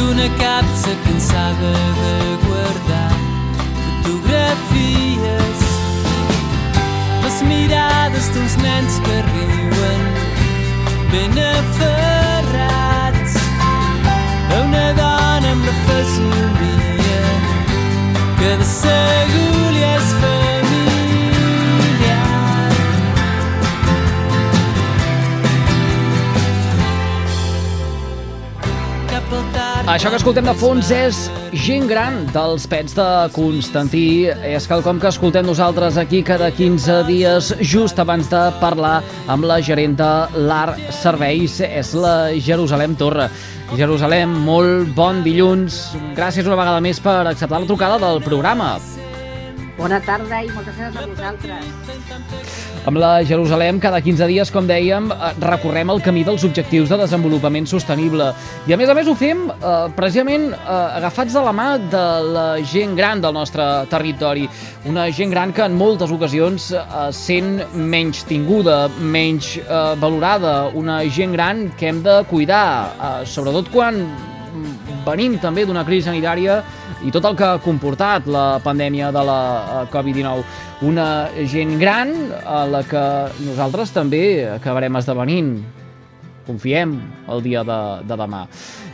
d'una capsa cansada de guardar fotografies. Les mirades d'uns nens que riuen ben aferrats a una dona amb la fesomia que de segur Això que escoltem de fons és Gent Gran dels Pets de Constantí. És quelcom que escoltem nosaltres aquí cada 15 dies, just abans de parlar amb la gerent de l'Art Serveis. És la Jerusalem Torre. Jerusalem, molt bon dilluns. Gràcies una vegada més per acceptar la trucada del programa. Bona tarda i moltes gràcies a vosaltres. Amb la Jerusalem, cada 15 dies, com dèiem, eh, recorrem el camí dels objectius de desenvolupament sostenible. I a més a més ho fem eh, precisament eh, agafats de la mà de la gent gran del nostre territori. Una gent gran que en moltes ocasions eh, sent menys tinguda, menys eh, valorada. Una gent gran que hem de cuidar, eh, sobretot quan venim també d'una crisi sanitària i tot el que ha comportat la pandèmia de la eh, Covid-19. Una gent gran a la que nosaltres també acabarem esdevenint. Confiem el dia de, de demà.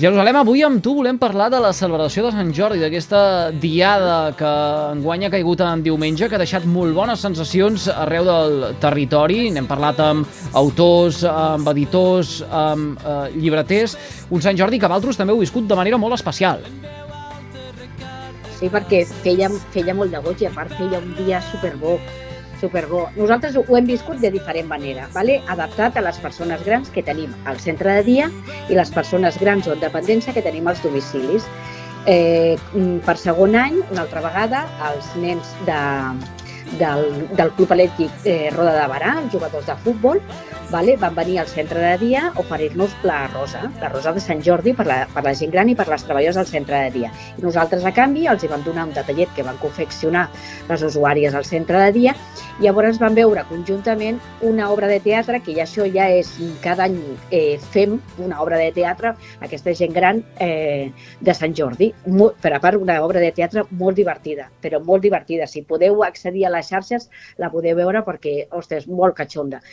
Jerusalem, avui amb tu volem parlar de la celebració de Sant Jordi, d'aquesta diada que enguany ha caigut en diumenge, que ha deixat molt bones sensacions arreu del territori. N'hem parlat amb autors, amb editors, amb eh, llibreters. Un Sant Jordi que Valtros també heu viscut de manera molt especial. Sí, perquè feia, feia molt de goig i a part feia un dia superbo, superbo. Nosaltres ho hem viscut de diferent manera, vale? adaptat a les persones grans que tenim al centre de dia i les persones grans o en dependència que tenim als domicilis. Eh, per segon any, una altra vegada, els nens de, del, del Club Atlètic eh, Roda de Barà, els jugadors de futbol, vale? van venir al centre de dia a oferir-nos la rosa, la rosa de Sant Jordi per la, per la gent gran i per les treballadors del centre de dia. I nosaltres, a canvi, els hi vam donar un detallet que van confeccionar les usuàries al centre de dia i llavors vam veure conjuntament una obra de teatre, que ja això ja és, cada any eh, fem una obra de teatre, aquesta gent gran eh, de Sant Jordi, molt, per a part una obra de teatre molt divertida, però molt divertida. Si podeu accedir a les xarxes, la podeu veure perquè, ostres, molt catxonda.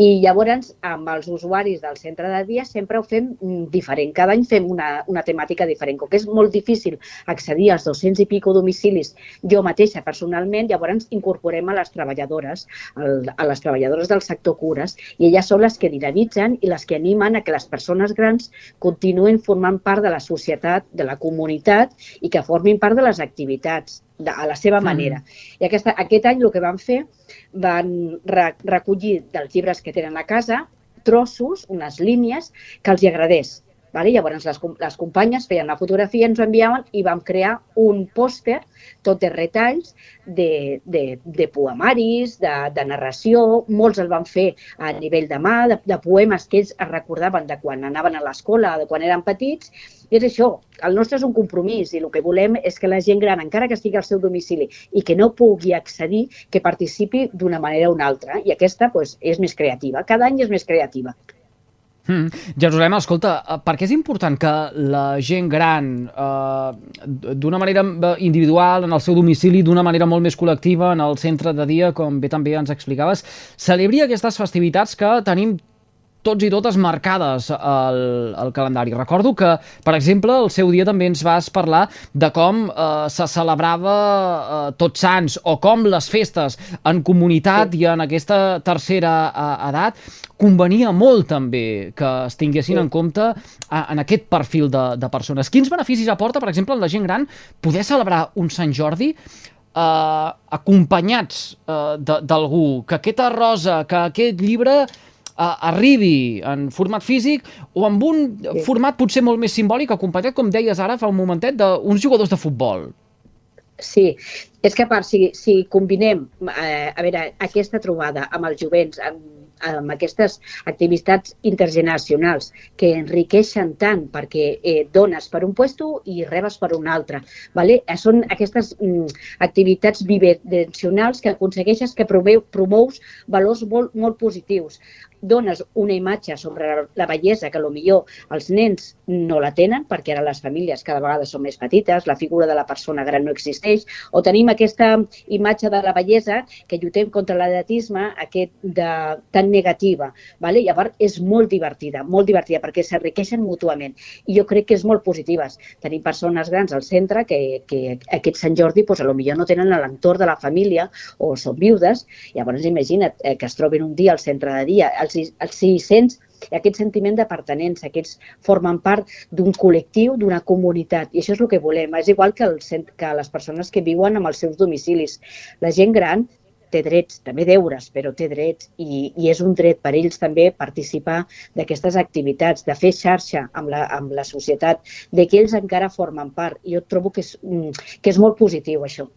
I llavors, amb els usuaris del centre de dia sempre ho fem mm, diferent. Cada any fem una, una temàtica diferent. Com que és molt difícil accedir als 200 i pico domicilis jo mateixa personalment, llavors incorporem a les treballadores, a les treballadores del sector cures, i elles són les que dinamitzen i les que animen a que les persones grans continuïn formant part de la societat, de la comunitat i que formin part de les activitats de, a la seva manera. I aquesta, aquest any el que van fer van re, recollir dels llibres que tenen a casa trossos, unes línies que els hi agradés. Vale? Llavors les, les companyes feien la fotografia, ens ho enviaven i vam crear un pòster tot de retalls de, de, de poemaris, de, de narració, molts el van fer a nivell de mà, de, de poemes que ells es recordaven de quan anaven a l'escola, de quan eren petits, i és això, el nostre és un compromís i el que volem és que la gent gran, encara que estigui al seu domicili i que no pugui accedir, que participi d'una manera o una altra. I aquesta pues, és més creativa. Cada any és més creativa. Mm. Jerusalem, escolta, eh, per què és important que la gent gran, eh, d'una manera eh, individual, en el seu domicili, d'una manera molt més col·lectiva, en el centre de dia, com bé també ens explicaves, celebri aquestes festivitats que tenim tots i totes marcades al, al calendari. Recordo que, per exemple, el seu dia també ens vas parlar de com eh, se celebrava eh, Tots Sants o com les festes en comunitat i en aquesta tercera eh, edat convenia molt també que es tinguessin Sí. en compte a, en aquest perfil de, de persones. Quins beneficis aporta, per exemple, en la gent gran poder celebrar un Sant Jordi eh, acompanyats eh, de- d'algú, que aquesta rosa, que aquest llibre arribi en format físic o amb un Sí. format potser molt més simbòlic, acompanyat, com deies ara fa un momentet, d'uns jugadors de futbol. Sí, és que a part, si, si combinem eh, a veure, aquesta trobada amb els jovents, amb, amb aquestes activitats intergeneracionals que enriqueixen tant perquè eh, dones per un puesto i rebes per un altre. Vale? Eh, Són aquestes mm, activitats bidimensionals que aconsegueixes que promeu, promous valors molt, molt positius. Dones una imatge sobre la bellesa que millor els nens no la tenen perquè ara les famílies cada vegada són més petites, la figura de la persona gran no existeix, o tenim aquesta imatge de la bellesa que lluitem contra l'edatisme aquest de, tan negativa. Vale? Llavors és molt divertida, molt divertida perquè s'enriqueixen mútuament i jo crec que és molt positives. Tenim persones grans al centre que, que aquest Sant Jordi pues, a lo millor no tenen l'entorn de la família o són viudes, llavors imagina't eh, que es trobin un dia al centre de dia, els, els 600 aquest sentiment de pertenença, aquests formen part d'un col·lectiu, d'una comunitat, i això és el que volem. És igual que, el, que les persones que viuen amb els seus domicilis. La gent gran té drets, també deures, però té drets i, i és un dret per ells també participar d'aquestes activitats, de fer xarxa amb la, amb la societat, de que ells encara formen part. Jo trobo que és, mm, que és molt positiu això.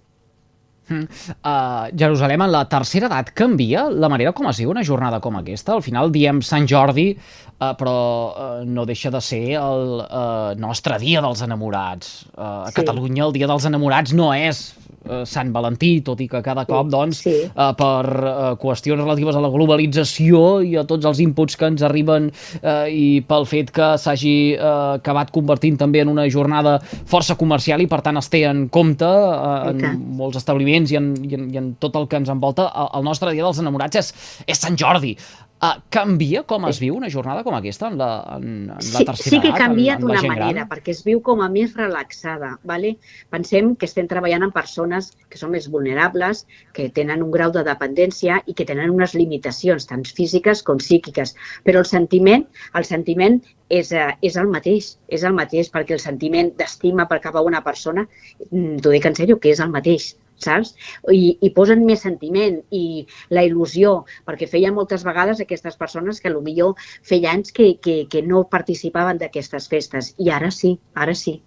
Mm. Uh, Jerusalem, en la tercera edat canvia la manera com es viu una jornada com aquesta? Al final diem Sant Jordi, uh, però uh, no deixa de ser el uh, nostre dia dels enamorats. Uh, a Sí. Catalunya el dia dels enamorats no és uh, Sant Valentí, tot i que cada cop, doncs, Sí. uh, per uh, qüestions relatives a la globalització i a tots els inputs que ens arriben uh, i pel fet que s'hagi uh, acabat convertint també en una jornada força comercial i per tant es té en compte uh, en molts establiments i en, i, en, i en tot el que ens envolta, el, el nostre dia dels enamorats és, és Sant Jordi. Uh, canvia com es viu una jornada com aquesta en la, en, en la Sí, tercera sí que edat, canvia la d'una manera, gran? perquè es viu com a més relaxada. ¿vale? Pensem que estem treballant amb persones que són més vulnerables, que tenen un grau de dependència i que tenen unes limitacions, tant físiques com psíquiques. Però el sentiment, el sentiment és, eh, és el mateix, és el mateix, perquè el sentiment d'estima per cap a una persona, mm, t'ho dic en sèrio, que és el mateix saps? I, i posen més sentiment i la il·lusió, perquè feia moltes vegades aquestes persones que millor feia anys que, que, que no participaven d'aquestes festes i ara sí, ara sí.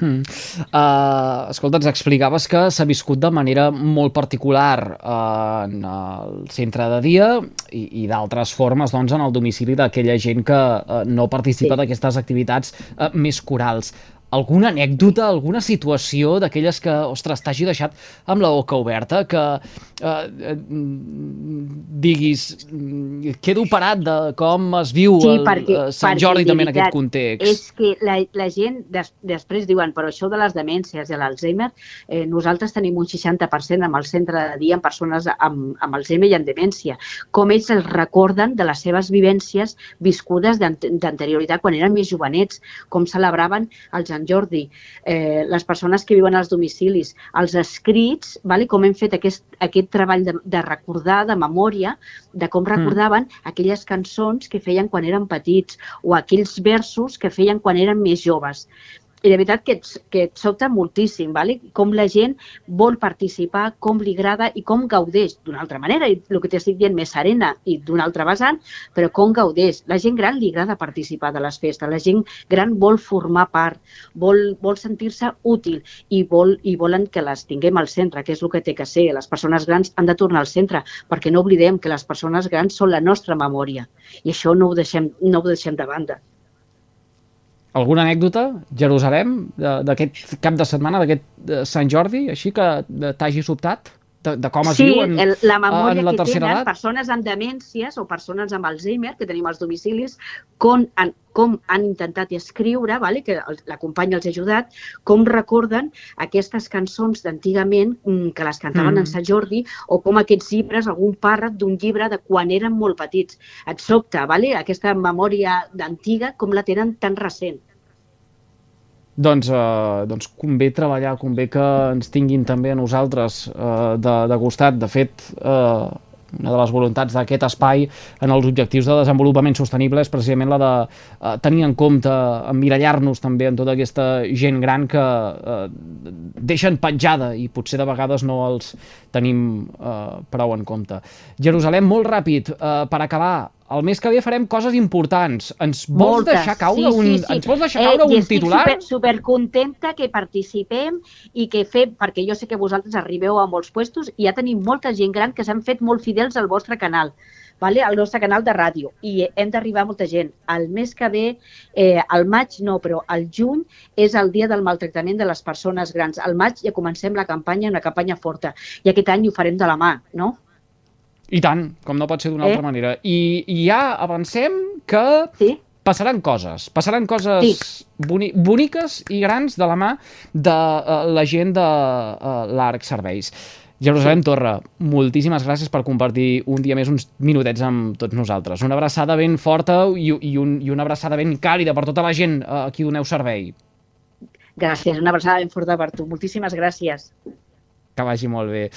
Mm. Uh, escolta, ens explicaves que s'ha viscut de manera molt particular uh, en el centre de dia i, i d'altres formes doncs, en el domicili d'aquella gent que uh, no participa Sí. d'aquestes activitats uh, més corals. Alguna anècdota, alguna situació d'aquelles que, ostres, t'hagi deixat amb la boca oberta, que eh, eh, diguis, quedo parat de com es viu Sí, el, perquè- eh, Sant perquè, Jordi també en aquest context. És que la, la gent des, després diuen, però això de les demències i l'Alzheimer, eh, nosaltres tenim un 60% amb el centre de dia en persones amb, amb Alzheimer i en demència. Com ells es recorden de les seves vivències viscudes d'ant- d'anterioritat quan eren més jovenets, com celebraven el Sant Jordi, eh, les persones que viuen als domicilis, els escrits, vale? com hem fet aquest, aquest treball de, de recordar, de memòria, de com recordaven mm. aquelles cançons que feien quan eren petits o aquells versos que feien quan eren més joves. I de veritat que et, que et sobta moltíssim, vale? com la gent vol participar, com li agrada i com gaudeix d'una altra manera, i el que t'estic dient més serena i d'una altra vessant, però com gaudeix. La gent gran li agrada participar de les festes, la gent gran vol formar part, vol, vol sentir-se útil i, vol, i volen que les tinguem al centre, que és el que té que ser. Les persones grans han de tornar al centre, perquè no oblidem que les persones grans són la nostra memòria i això no ho deixem, no ho deixem de banda. Alguna anècdota, Jerusalem, d'aquest cap de setmana, d'aquest eh, Sant Jordi, així que eh, t'hagi sobtat? De, de com es sí, viu en, el, la memòria en la que tercera tenen edat? persones amb demències o persones amb Alzheimer, que tenim als domicilis, com han, com han intentat escriure, vale? que la companya els ha ajudat, com recorden aquestes cançons d'antigament mm, que les cantaven Mm. en Sant Jordi, o com aquests llibres, algun pàrraf d'un llibre de quan eren molt petits. Et sobta, vale? aquesta memòria d'antiga, com la tenen tan recent. Doncs, eh, doncs convé treballar, convé que ens tinguin també a nosaltres eh, de, de costat. De fet, eh, una de les voluntats d'aquest espai en els objectius de desenvolupament sostenible és precisament la de eh, tenir en compte, emmirallar-nos també en tota aquesta gent gran que eh, deixen petjada i potser de vegades no els tenim eh, prou en compte. Jerusalem, molt ràpid, eh, per acabar, el mes que ve farem coses importants. Ens vols Moltes, deixar caure sí, un, sí, sí. ens vols deixar caure i un estic titular? Super, super contenta que participem i que fem, perquè jo sé que vosaltres arribeu a molts puestos i ja tenim molta gent gran que s'han fet molt fidels al vostre canal vale? al nostre canal de ràdio i hem d'arribar a molta gent. El mes que ve, eh, al maig no, però al juny és el dia del maltractament de les persones grans. Al maig ja comencem la campanya, una campanya forta, i aquest any ho farem de la mà, no? I tant, com no pot ser d'una Eh? altra manera. I, I ja avancem que Sí? passaran coses, passaran coses boni boniques i grans de la mà de uh, la gent de uh, l'Arc Serveis. Jerusalem Torra, moltíssimes gràcies per compartir un dia més uns minutets amb tots nosaltres. Una abraçada ben forta i, i, un, i una abraçada ben càlida per tota la gent uh, a qui doneu servei. Gràcies, una abraçada ben forta per tu. Moltíssimes gràcies. Que vagi molt bé.